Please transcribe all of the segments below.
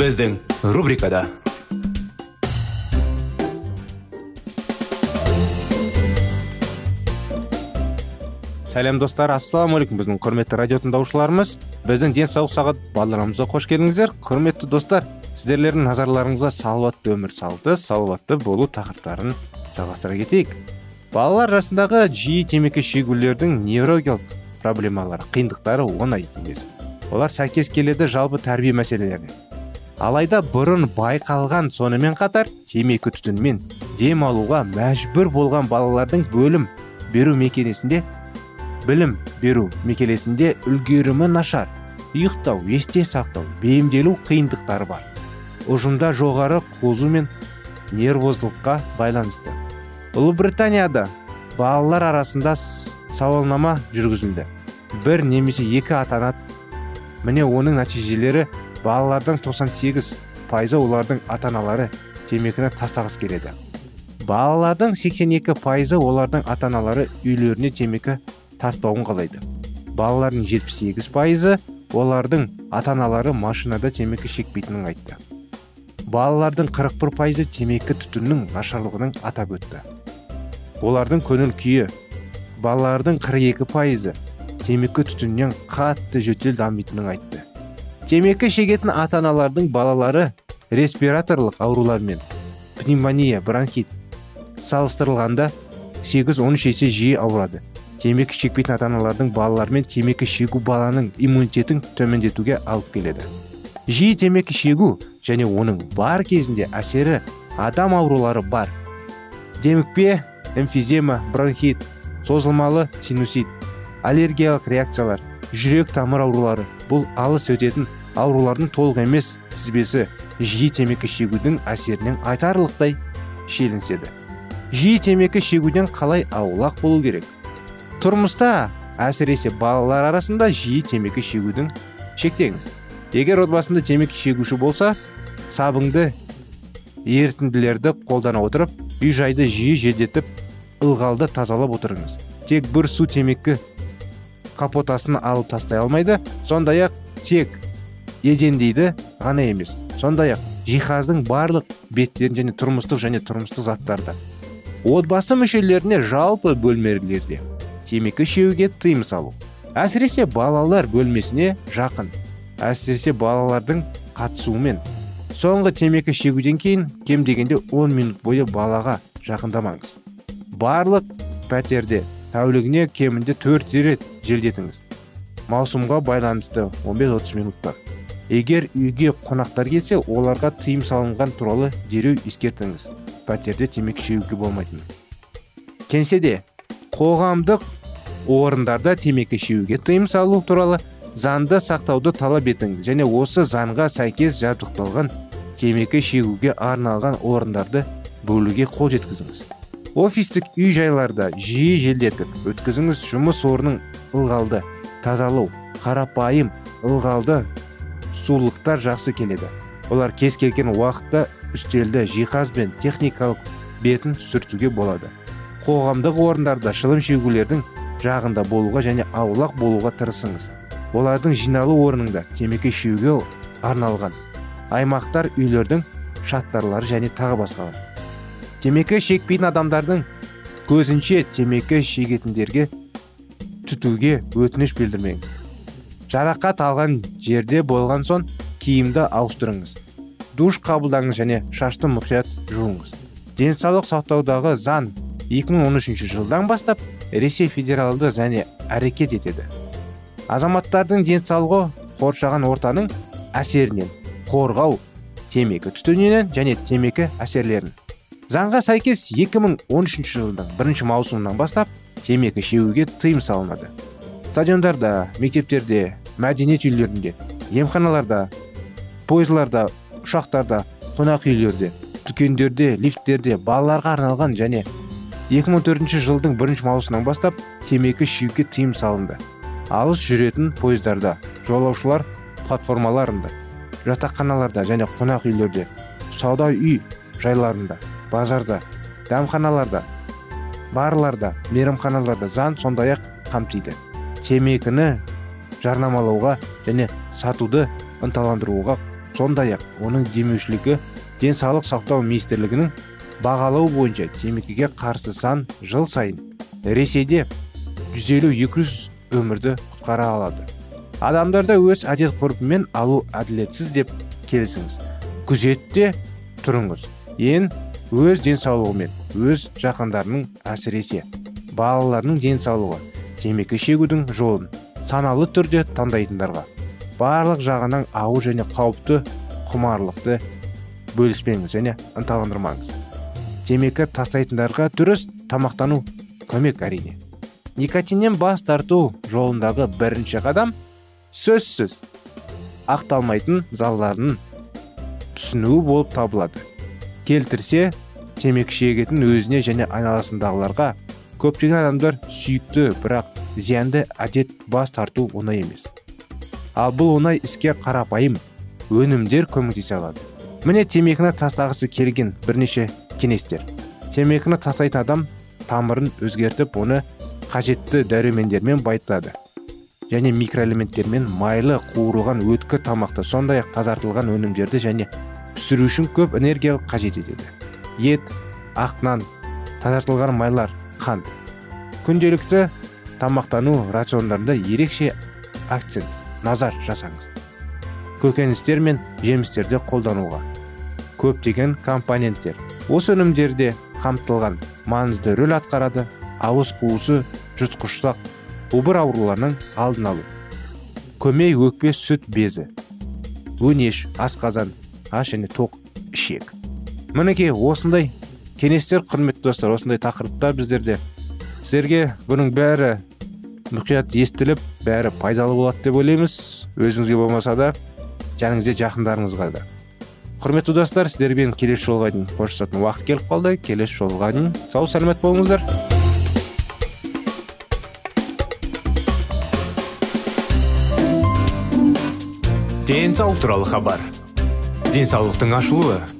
Біздің рубрикада сәлем достар ассалаумағалейкум біздің құрметті радио тыңдаушыларымыз біздің денсаулық сағат бағдарламамызға қош келдіңіздер. Құрметті достар сіздерлердің назарларыңызға салауатты өмір салты салауатты болу тақырыптарын жалғастыра кетейік. Балалар жасындағы жиі темекі шегулердің неврологиялық проблемалары қиындықтары оңай емес. Олар сәйкес келеді жалпы тәрбие мәселелеріне. Алайда бұрын байқалған сонымен қатар темекі түтінмен дем алуға мәжбүр болған балалардың бөлім беру мекемесінде білім беру мекемесінде үлгерімі нашар. Ұйықтау есте сақтау бейімделу қиындықтары бар. Ұжымда жоғары қозу мен нервоздылыққа байланысты. Ұлыбританияда балалар арасында сауалнама жүргізілді. Бір немесе екі ата ана міне оның нәтижелері балалардың 98 пайызы олардың ата аналары темекіні тастағысы келеді. Балалардың 82 пайызы олардың ата аналары үйлеріне темекі тартпауын қалайды. Балалардың 78 пайызы олардың ата аналары машинада темекі шекпейтінін айтты. Балалардың 41 пайызы темекі түтіннің нашарлығының атап өтті. Олардың көңіл күйі балалардың 42 пайызы темекі түтіннен қатты жөтел дамитынын айтты. Темекі шегетін ата аналардың балалары респираторлық аурулармен пневмония бронхит салыстырылғанда 8-13 есе жиі ауырады. Темекі шекпейтін ата аналардың балаларымен темекі шегу баланың иммунитетін төмендетуге алып келеді. Жиі темекі шегу және оның бар кезінде әсері адам аурулары бар. Демікпе эмфизема бронхит созылмалы синусит аллергиялық реакциялар жүрек тамыр аурулары бұл алыс өтетін аурулардың толық емес тізбесі жиі темекі шегудің әсерінен айтарлықтай шиеленіседі. Жиі темекі шегуден қалай аулақ болу керек? Тұрмыста әсіресе балалар арасында жиі темекі шегудің шектеңіз. Егер отбасында темекі шегуші болса сабыңды ерітінділерді қолдана отырып үй жайды жиі желдетіп ылғалды тазалап отырыңыз. Тек бір су темекі капотасын алып тастай алмайды сондай ақ тек едендейді ғана емес. Сондай ақ жиһаздың барлық беттерін және тұрмыстық және тұрмыстық заттарды отбасы мүшелеріне жалпы бөлмелерде темекі шеуге тыйым салу. Әсіресе балалар бөлмесіне жақын. Әсіресе балалардың қатысуымен. Соңғы темекі шегуден кейін кем дегенде 10 минут бойы балаға жақындамаңыз. Барлық пәтерде тәулігіне кемінде төрт рет желдетіңіз. Маусымға байланысты 15-30 минуттар егер үйге қонақтар келсе оларға тыйым салынған туралы дереу ескертіңіз. Пәтерде темекі шегуге болмайтын. Кеңседе қоғамдық орындарда темекі шегуге тыйым салу туралы заңды сақтауды талап етіңіз. Және осы заңға сәйкес жабдықталған темекі шегуге арналған орындарды бөлуге қол жеткізіңіз. Офистік үй жайларда жиі желдетіп өткізіңіз. Жұмыс орнын ылғалды тазалау қарапайым ылғалды сулықтар жақсы келеді. Олар кез келген уақытта үстелді жиһаз бен техникалық бетін сүртуге болады. Қоғамдық орындарда шылым шегулердің жағында болуға және аулақ болуға тырысыңыз. Олардың жиналу орнында темекі шегуге арналған аймақтар үйлердің шаттарлары және тағы басқалар темекі шекпейтін адамдардың көзінше темекі шегетіндерге түтуге өтініш білдірмеңіз. Жарақат алған жерде болған соң киімді ауыстырыңыз. Душ қабылдаңыз және шашты мұқият жуыңыз. Денсаулық сақтаудағы заң 2013 жылдан бастап ресей федералды және әрекет етеді. Азаматтардың денсаулығы қоршаған ортаның әсерінен қорғау темекі түтінінен және темекі әсерлерін. Заңға сәйкес 2013 жылдың бірінші маусымынан бастап темекі шегуге тыйым салынады. Стадиондарда мектептерде мәдениет үйлерінде емханаларда пойызларда ұшақтарда қонақ үйлерде дүкендерде лифттерде балаларға арналған және 2004 жылдың бірінші маусымынан бастап темекі шегуге тыйым салынды. Алыс жүретін пойыздарда жолаушылар платформаларында жатақханаларда және қонақ үйлерде сауда үй жайларында базарда дәмханаларда барларда мейрамханаларда заң сондай ақ қамтиды. Темекіні жарнамалауға және сатуды ынталандыруға сондай ақ оның демеушілігі денсаулық сақтау министрлігінің бағалау бойынша темекіге қарсы сан жыл сайын ресейде 150-200 өмірді құтқара алады. Адамдарда өз әдет ғұрпымен алу әділетсіз деп келісіңіз. Күзетте тұрыңыз. Ең өз денсаулығымен өз жақындарының әсіресе балаларының денсаулығы темекі шегудің жолын саналы түрде таңдайтындарға барлық жағынан ауыр және қауіпті құмарлықты бөліспеңіз және ынталандырмаңыз. Темекі тастайтындарға дұрыс тамақтану көмек әрине. Никотиннен бас тарту жолындағы бірінші қадам сөзсіз ақталмайтын залдарын түсінуі болып табылады. Келтірсе темекі шегетін өзіне және айналасындағыларға көптеген адамдар сүйікті бірақ зиянды әдет бас тарту оңай емес. Ал бұл оңай іске қарапайым өнімдер көмектесе алады. Міне темекіні тастағысы келген бірнеше кеңестер. Темекіні тастайтын адам тамырын өзгертіп оны қажетті дәрумендермен байытады. Және микроэлементтермен майлы қуырылған өткі тамақты сондай ақ тазартылған өнімдерді және пісіру үшін көп энергия қажет етеді. Ет ақ нан тазартылған майлар қант күнделікті тамақтану рациондарында ерекше акцент назар жасаңыз. Көкөністер мен жемістерді қолдануға. Көптеген компоненттер. Осы өнімдерде қамтылған маңызды рөл атқарады. Ауыз қуысы жұтқыштық обыр ауруларының алдын алу. Көмей өкпе сүт безі. Өңеш асқазан аш және тоқ ішек. Мінекей осындай кеңестер құрметті достар осындай тақырыпта біздерде. Сіздерге бұның бәрі мұқият естіліп бәрі пайдалы болады деп ойлаймыз. Өзіңізге болмаса да жаныңызде жақындарыңызға да. Құрметті достар сіздермен келесі жолға дейін қоштасатын уақыт келіп қалды. Келесі жолға дейін сау сәлемет болыңыздар. Денсаулық туралы хабар. Денсаулықтың ашылуы.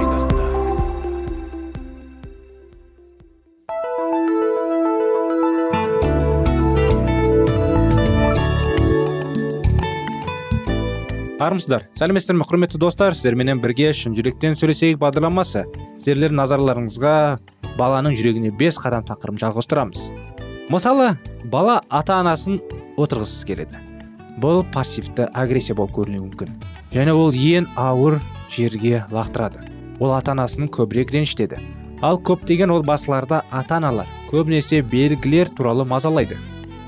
Армысыздар сәлеметсіздер ме құрметті достар. Сіздерменен бірге шын жүректен сөйлесейік бағдарламасы. Сіздерлердің назарларыңызға баланың жүрегіне бес қадам тақырыбын жалғастырамыз мысалы бала ата анасын отырғысыз келеді. Бұл пассивті агрессия болып көрінуі мүмкін. Және ол ең ауыр жерге лақтырады. Ол ата анасын көбірек ренжітеді. Ал көптеген отбасыларда ата аналар көбінесе белгілер туралы мазалайды.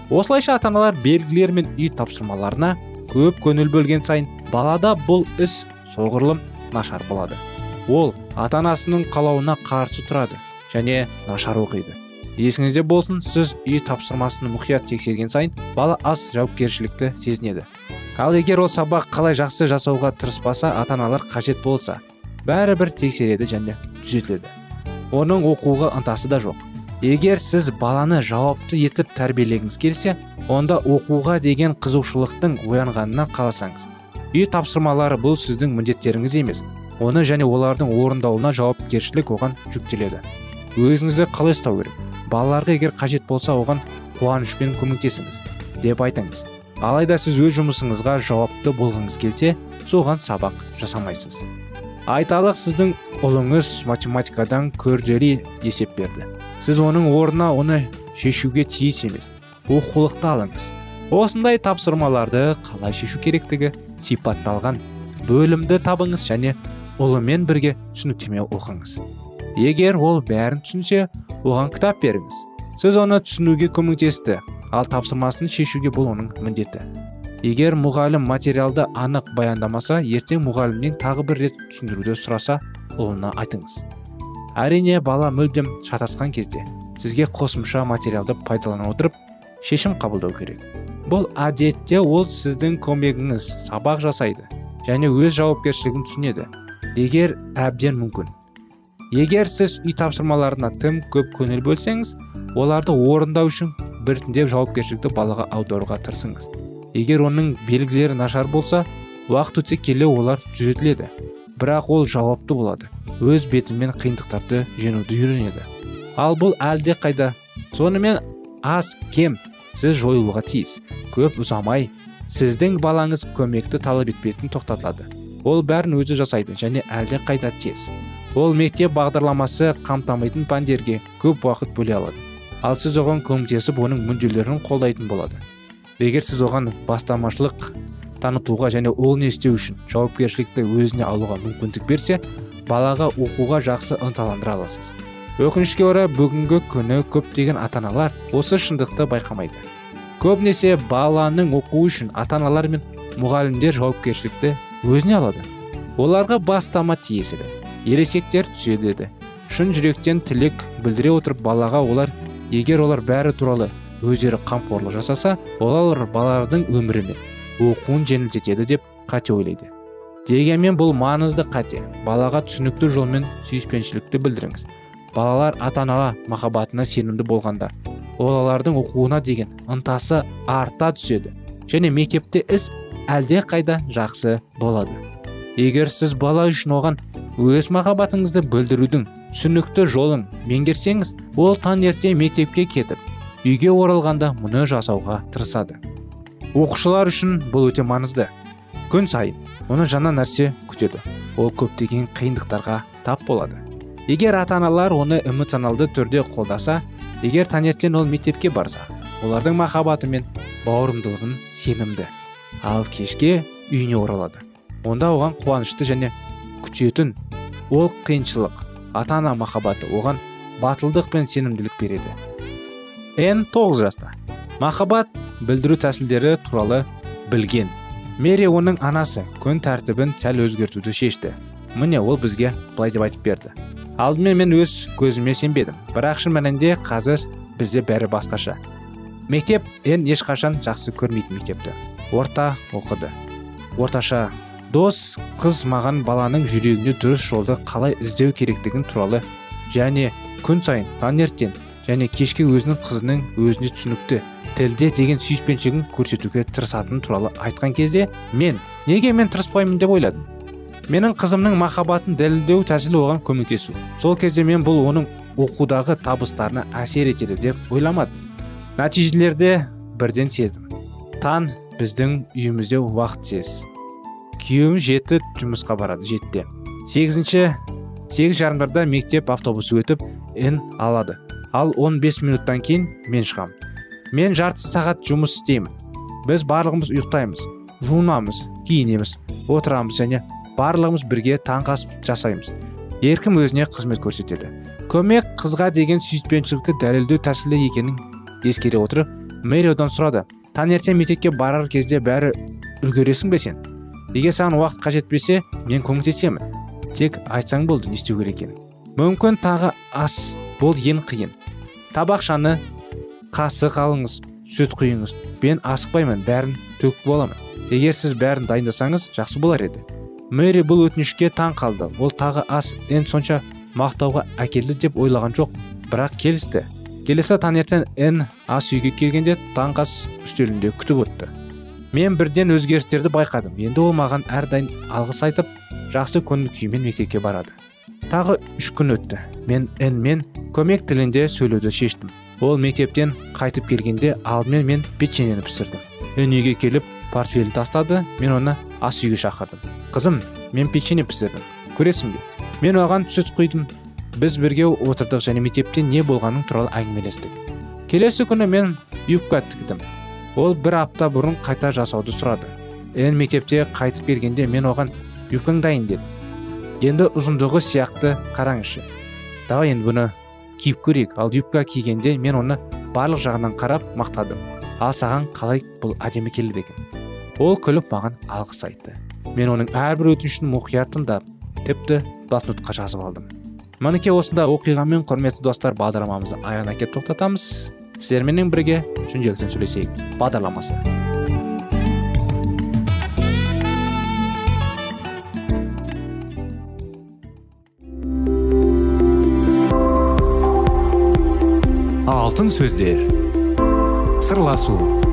Осылайша ата аналар белгілер мен үй тапсырмаларына көп көңіл бөлген сайын балада бұл іс соғұрлым нашар болады. Ол ата анасының қалауына қарсы тұрады және нашар оқиды. Есіңізде болсын сіз үй тапсырмасын мұқият тексерген сайын бала аз жауапкершілікті сезінеді. Ал егер ол сабақ қалай жақсы жасауға тырыспаса ата аналар қажет болса бәрібір тексереді және түзетіледі. Оның оқуға ынтасы да жоқ. Егер сіз баланы жауапты етіп тәрбиелегіңіз келсе онда оқуға деген қызушылықтың оянғанына қаласаңыз. Үй тапсырмалары бұл сіздің міндеттеріңіз емес. Оны және олардың орындауына жауапкершілік оған жүктеледі. Өзіңізді қалай ұстау керек. Балаларға егер қажет болса оған қуанышпен көмектесіңіз деп айтыңыз. Алайда сіз өз жұмысыңызға жауапты болғыңыз келсе соған сабақ жасамайсыз. Айталық сіздің ұлыңыз математикадан күрделі есеп берді. Сіз оның орнына оны шешуге тиіс емес. Оқулықты алыңыз. Осындай тапсырмаларды қалай шешу керектігі сипатталған бөлімді табыңыз және ұлымен бірге түсініктеме оқыңыз. Егер ол бәрін түсінсе оған кітап беріңіз. Сіз оны түсінуге көмектесті ал тапсырмасын шешуге бұл оның міндеті. Егер мұғалім материалды анық баяндамаса ертең мұғалімнен тағы бір рет түсіндіруді сұраса ұлына айтыңыз. Әрине бала мүлдем шатасқан кезде сізге қосымша материалды пайдалана отырып шешім қабылдау керек. Бұл әдетте ол сіздің көмегіңіз сабақ жасайды және өз жауапкершілігін түсінеді. Егер әбден мүмкін. Егер сіз үй тапсырмаларына тым көп көңіл бөлсеңіз оларды орындау үшін біртіндеп жауапкершілікті балаға аударуға тырысыңыз. Егер оның белгілері нашар болса уақыт өте келе олар түзетіледі. Бірақ ол жауапты болады. Өз бетімен қиындықтарды жеңуді үйренеді. Ал бұл әлде қайда сонымен аз кем. Сіз жойылуға тиіс. Көп ұзамай сіздің балаңыз көмекті талап етпейтін тоқтатылады. Ол бәрін өзі жасайды және әлде қайда тез. Ол мектеп бағдарламасы қамтамайтын пәндерге көп уақыт бөле алады. Ал сіз оған көмектесіп оның мүдделерін қолдайтын болады. Егер сіз оған бастамашылық танытуға және ол не істеу үшін жауапкершілікті өзіне алуға мүмкіндік берсе балаға оқуға жақсы ынталандыра аласыз. Өкінішке орай бүгінгі күні көптеген ата аналар осы шындықты байқамайды. Көбінесе баланың оқуы үшін ата аналар мен мұғалімдер жауапкершілікті өзіне алады. Оларға бастама тиесілі ересектер түседі шын жүректен тілек білдіре отырып балаға олар егер олар бәрі туралы өздері қамқорлық жасаса олар балалардың өмірі мен оқуын жеңілдетеді деп қате ойлайды. Дегенмен бұл маңызды қате. Балаға түсінікті жолмен сүйіспеншілікті білдіріңіз. Балалар ата ана махаббатына сенімді болғанда олардың оқуына деген ынтасы арта түседі және мектепте іс әлде қайда жақсы болады. Егер сіз бала үшін оған өз махаббатыңызды білдірудің түсінікті жолын меңгерсеңіз ол таңертең мектепке кетіп үйге оралғанда мұны жасауға тырысады. Оқушылар үшін бұл өте маңызды. Күн сайын оны жаңа нәрсе күтеді. Ол көптеген қиындықтарға тап болады. Егер ата аналар оны эмоционалды түрде қолдаса егер таңертең ол мектепке барса олардың махаббаты мен бауырымдылығын сенімді. Ал кешке үйіне оралады. Онда оған қуанышты және күтетін ол қиыншылық ата ана махаббаты оған батылдық пен сенімділік береді. Н тоғыз жаста. Махаббат білдіру тәсілдері туралы білген. Мери оның анасы күн тәртібін сәл өзгертуді шешті. Міне ол бізге былай деп айтып берді. Алдымен мен өз көзіме сенбедім. Бірақ шын мәнінде қазір бізде бәрі басқаша. Мектеп ен ешқашан жақсы көрмейтін мектепті. Орта оқыды. Орташа. Дос қыз маған баланың жүрегіне дұрыс жолды қалай іздеу керектігін туралы және күн сайын таңертең және кешке өзінің қызының өзіне түсінікті тілде деген сүйіспеншілігін көрсетуге тырысатыны туралы айтқан кезде мен неге мен тырыспаймын? деп ойладым. Менің қызымның махаббатын дәлелдеу тәсілі оған көмектесу. Сол кезде мен бұл оның оқудағы табыстарына әсер етеді деп ойламадым. Нәтижелерде бірден сездім. Таң біздің үйімізде уақытсыз күйеуім жеті жұмысқа барады жетіде. Сегізінші сегіз жарымдарда мектеп автобусы өтіп ін алады. Ал 15 минуттан кейін мен шығам. мен жарты сағат жұмыс істеймін. Біз барлығымыз ұйықтаймыз. Жуынамыз киінеміз отырамыз және барлығымыз бірге таңғы ас жасаймыз. Еркім өзіне қызмет көрсетеді. Көмек қызға деген сүйіспеншілікті дәлелдеу тәсілі екенін ескере отырып мэри одан сұрады таңертең мектепке барар кезде бәрі үлгересің бе сен? Егер саған уақыт қажет етпесе мен көмектесемін. Тек айтсаң болды не істеу керек екенін мүмкін тағы ас бұл ең қиын. Табақшаны қасық алыңыз сүт құйыңыз. Мен асықпаймын бәрін төгіп боламын. Егер сіз бәрін дайындасаңыз жақсы болар еді. Мэри бұл өтінішке таң қалды. Ол тағы ас эн сонша мақтауға әкелді деп ойлаған жоқ бірақ келісті. Келесі таңертең эн ас үйге келгенде таңғы ас үстелінде күтіп өтті. Мен бірден өзгерістерді байқадым. Енді ол маған әрдайым алғыс айтып жақсы көңіл күймен мектепке барады тағы үш күн өтті. Мен мен көмек тілінде сөйлеуді шештім. Ол мектептен қайтып келгенде алдымен мен печеньені пісірдім. Эн үйге келіп портфелін тастады мен оны ас үйге шақырдым. Қызым мен печенье пісірдім көресің бе? Мен оған сүт құйдым. Біз бірге отырдық және мектепте не болғаның туралы әңгімелестік. Келесі күні мен юбка тіктім. Ол бір апта бұрын қайта жасауды сұрады. Эн мектепте қайтып келгенде мен оған юбкаң дайын деді енді ұзындығы сияқты қараңызшы. Давай енді бұны киіп көрейік. Ал юбка кигенде мен оны барлық жағынан қарап мақтадым. Ал саған қалай бұл әдемі келді екен? Ол күліп маған алғыс айтты. Мен оның әрбір өтінішін мұқият тыңдап тіпті блокнотқа жазып алдым. Мінекей осындай оқиғамен құрметті достар бағдарламамызды аяғына келіп тоқтатамыз. Сіздерменен бірге шын жүректен сөйлесейік бағдарламасы. Алтын сөздер. Сырласу.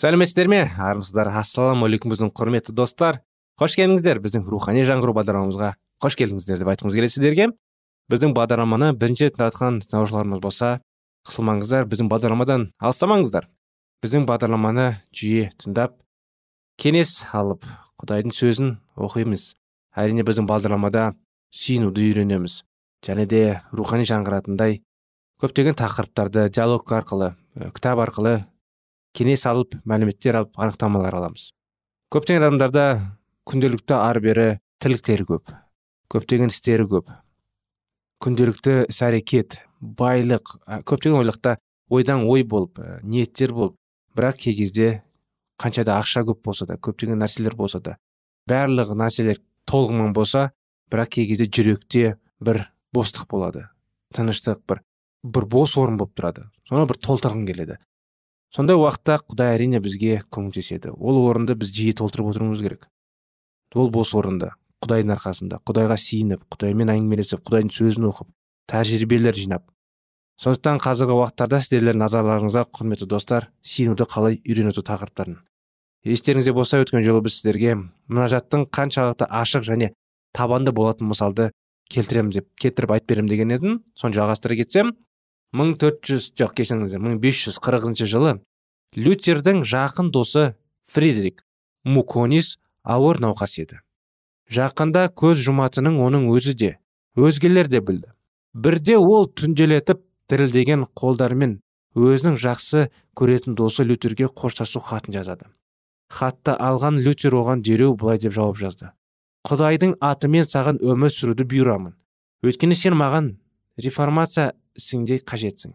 Сәлеметсіздер ме? Армысыздар ассалаумағалейкум біздің құрметті достар. Қош келдіңіздер біздің рухани жаңғыру бағдарламамызға. Қош келдіңіздер деп айтқымыз келеді сіздерге. Біздің бағдарламаны бірінші тыңдатқан тыңдаушыларымыз болса қысылмаңыздар біздің бағдарламадан алыстамаңыздар. Біздің бағдарламаны жиі тыңдап кеңес алып құдайдың сөзін оқимыз. Әрине біздің бағдарламада сүйінуді үйренеміз. Және де рухани жаңғыратындай көптеген тақырыптарды диалог арқылы кітап арқылы кеңес алып мәліметтер алып анықтамалар аламыз. Көптеген адамдарда күнделікті ары бері тірліктері көп көптеген істері көп. Күнделікті іс әрекет байлық көптеген ойлықта ойдан ой болып ниеттер болып. Бірақ кей кезде қанша да ақша көп болса да көптеген нәрселер болса да барлық нәрселер толығымен болса бірақ кей кезде жүректе бір бостық болады тыныштық бір бір бос орын болып тұрады. Соны бір толтырғың келеді. Сондай уақытта құдай әрине бізге көмектеседі. Ол орынды біз жиі толтырып отыруымыз керек. Ол бос орынды. Құдайдың арқасында. Құдайға сиініп құдаймен әңгімелесіп құдайдың сөзін оқып тәжірибелер жинап. Сондықтан қазіргі уақыттарда сіздерлер назарларыңызға құрметті достар сиінуді қалай үйренету тақырыптарын. Естеріңізде болса өткен жолы біз сіздерге мұнажаттың қаншалықты ашық және табанды болатын мысалды келтіремін деп келтіріп айтып беремін деген едім. Соны жалғастыра кетсем мың төрт жүз жоқ кешіріңіздер мың бес жүз қырқыншы жылы лютердің жақын досы фридрик муконис ауыр науқас еді. Жақында көз жұматының оның өзі де өзгелер де білді. Бірде ол түнделетіп дірілдеген қолдарымен өзінің жақсы көретін досы лютерге қоштасу хатын жазады. Хатты алған лютер оған дереу былай деп жауап жазды. Құдайдың атымен саған өмір сүруді бұйырамын. Өйткені сен маған реформация ісіңде қажетсің.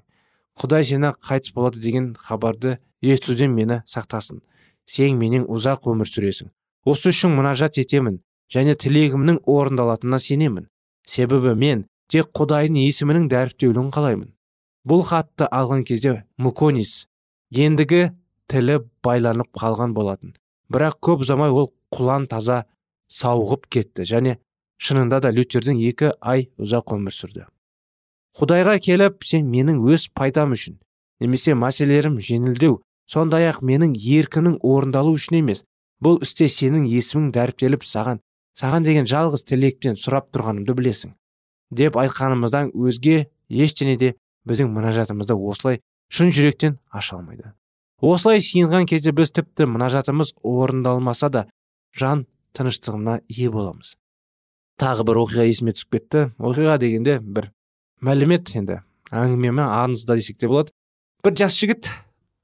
Құдай сені қайтыс болады деген хабарды естуден мені сақтасын. Сен менен ұзақ өмір сүресің. Осы үшін мұнажат етемін және тілегімнің орындалатынына сенемін. Себебі мен тек құдайдың есімінің дәріптеуін қалаймын. Бұл хатты алған кезде муконис ендігі тілі байланып қалған болатын. Бірақ көп ұзамай ол құлан таза сауығып кетті және шынында да лютердің екі ай ұзақ өмір сүрді. Құдайға келіп сен менің өз пайдам үшін немесе мәселелерім жеңілдеу сондай ақ менің еркінің орындалу үшін емес бұл істе сенің есімің дәріптеліп саған саған деген жалғыз тілектен сұрап тұрғанымды білесің деп айтқанымыздан өзге ештеңе де біздің мұнажатымызды осылай шын жүректен аша алмайды. Осылай сиынған кезде біз тіпті мұнажатымыз орындалмаса да жан тыныштығына ие боламыз. Тағы бір оқиға есіме түсіп кетті. Оқиға дегенде бір мәлімет енді. Әңгіме ме аңызда десек те болады. Бір жас жігіт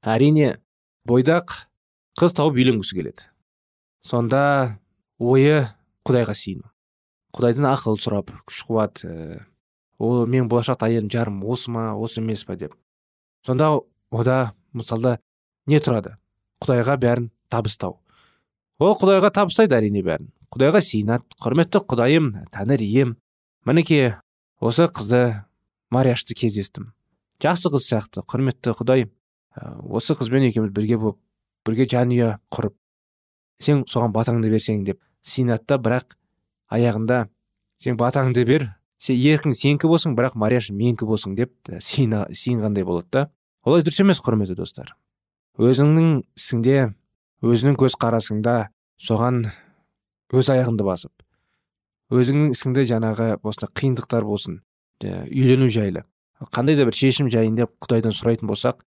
әрине бойдақ қыз тауып үйленгісі келеді. Сонда ойы құдайға сиыну құдайдан ақыл сұрап күш қуат ә, ол менің болашақ әйелім жарым осы ма осы емес па деп. Сонда ода мысалда не тұрады? Құдайға бәрін табыстау ол құдайға табыстайды әрине бәрін. Құдайға сиынады құрметті құдайым тәңір ием. Мінекей осы қызды марияшты кездестім. Жақсы қыз сияқты құрметті құдай осы қызбен екеуміз бірге болып бірге жанұя құрып сен соған батаңды берсең деп да бірақ аяғында сен батаңды бер сен еркің сенікі болсын бірақ марияш менікі болсын деп сиынғандай болады да. Олай дұрыс емес құрметті достар. Өзіңнің ісіңде өзінің көз қарасыңда соған өз аяғыңды басып өзіңнің ісіңді жаңағы осындай қиындықтар болсын. Үйлену жайлы. Қандай да бір шешім жайында құдайдан сұрайтын болсақ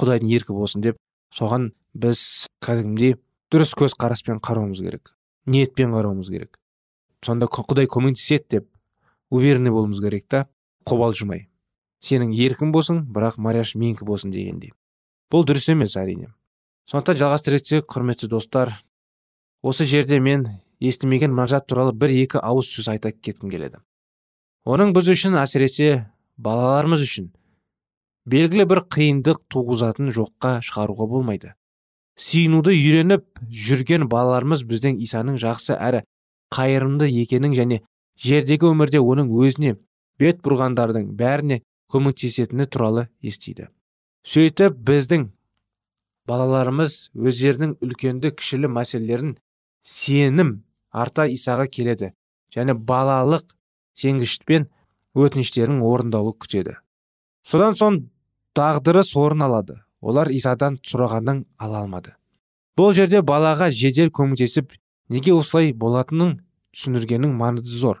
құдайдың еркі болсын деп соған біз кәдімгідей дұрыс көз қараспен қарауымыз керек ниетпен қарауымыз керек. Сонда құдай көмектеседі деп уверенный болуымыз керек та қобалжымай. Сенің еркің болсын бірақ марияш менікі болсын дегендей. Бұл дұрыс емес әрине. Сондықтан жалғастыра кетсек құрметті достар осы жерде мен естімеген мұнажат туралы бір екі ауыз сөз айта кеткім келеді. Оның біз үшін әсіресе балаларымыз үшін белгілі бір қиындық туғызатын жоққа шығаруға болмайды. Сүйінуді үйреніп жүрген балаларымыз біздің исаның жақсы әрі қайырымды екенін және жердегі өмірде оның өзіне бет бұрғандардың бәріне көмектесетіні туралы естиді. Сөйтіп біздің балаларымыз өздерінің үлкенді кішілі мәселелерін сенім арта исаға келеді және балалық сенгіштікпен өтініштерінің орындалу күтеді. Содан соң тағдыры орын алады. Олар исадан сұрағанын ала алмады. Бұл жерде балаға жедел көмектесіп неге осылай болатынын түсіндіргеннің маңызы зор.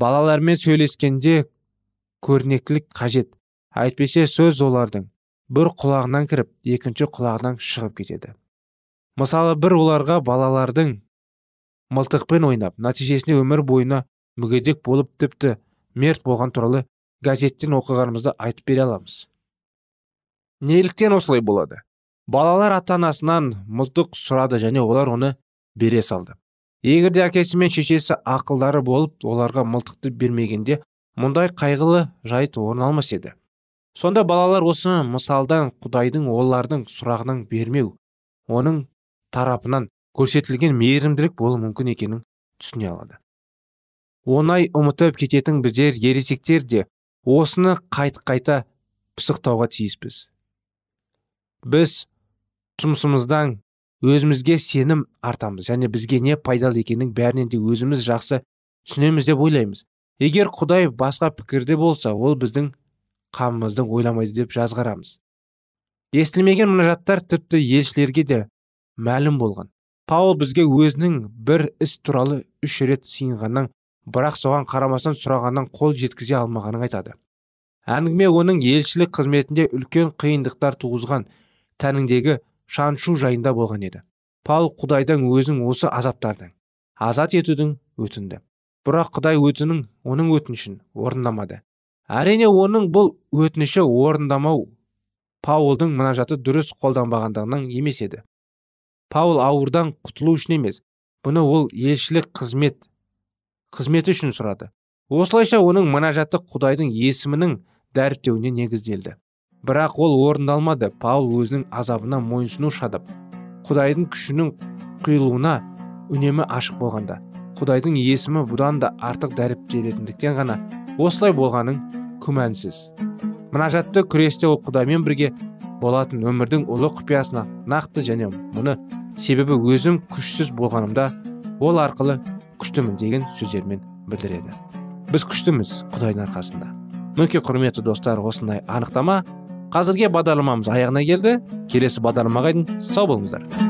Балалармен сөйлескенде көрнектілік қажет. Әйтпесе сөз олардың. Бір құлағынан кіріп екінші құлағынан шығып кетеді. Мысалы бір оларға балалардың мылтықпен ойнап нәтижесінде өмір бойына мүгедек болып тіпті мерт болған туралы газеттен оқығанымызды айтып бере аламыз. Неліктен осылай болады? Балалар ата анасынан мылтық сұрады және олар оны бере салды. Егер де әкесі мен шешесі ақылдары болып оларға мылтықты бермегенде мұндай қайғылы жайт орын алмас еді. Сонда балалар осы мысалдан құдайдың олардың сұрағынан бермеу оның тарапынан көрсетілген мейірімділік болуы мүмкін екенін түсіне алады. Оңай ұмытып кететін біздер ересектер де осыны қайт қайта пысықтауға тиіспіз. Біз жұмысымыздан өзімізге сенім артамыз және бізге не пайдалы екенін бәрінен де өзіміз жақсы түсінеміз деп ойлаймыз. Егер құдай басқа пікірде болса ол біздің қамымыздың ойламайды деп жазғарамыз естілмеген мұнажаттар тіпті елшілерге де мәлім болған. Паул бізге өзінің бір іс туралы үш рет сыйынғаннан бірақ соған қарамастан сұрағаннан қол жеткізе алмағанын айтады. Әңгіме оның елшілік қызметінде үлкен қиындықтар туғызған тәніңдегі шаншу жайында болған еді. Паул құдайдан өзін осы азаптардан азат етудің өтінді. Бірақ құдай өтінін оның өтінішін орындамады. Әрине оның бұл өтініші орындамау паулдың мұнажаты дұрыс қолданбағандығынан емес еді. Паул ауырдан құтылу үшін емес бұны ол елшілік қызмет қызметі үшін сұрады. Осылайша оның мұнажаты құдайдың есімінің дәріптеуіне негізделді. Бірақ ол орындалмады паул өзінің азабына мойынсыну шадып құдайдың күшінің құйылуына үнемі ашық болғанда құдайдың есімі бұдан да артық дәріптелетіндіктен ғана осылай болғаның күмәнсіз. Мұнажатты күресте ол құдаймен бірге болатын өмірдің ұлы құпиясына нақты және мұны себебі өзім күшсіз болғанымда ол арқылы күштімін деген сөздермен білдіреді. Біз күштіміз құдайдың арқасында. Мінекей құрметті достар осындай анықтама. Қазірге бағдарламамыз аяғына келді. Келесі бағдарламаға дейін сау болыңыздар.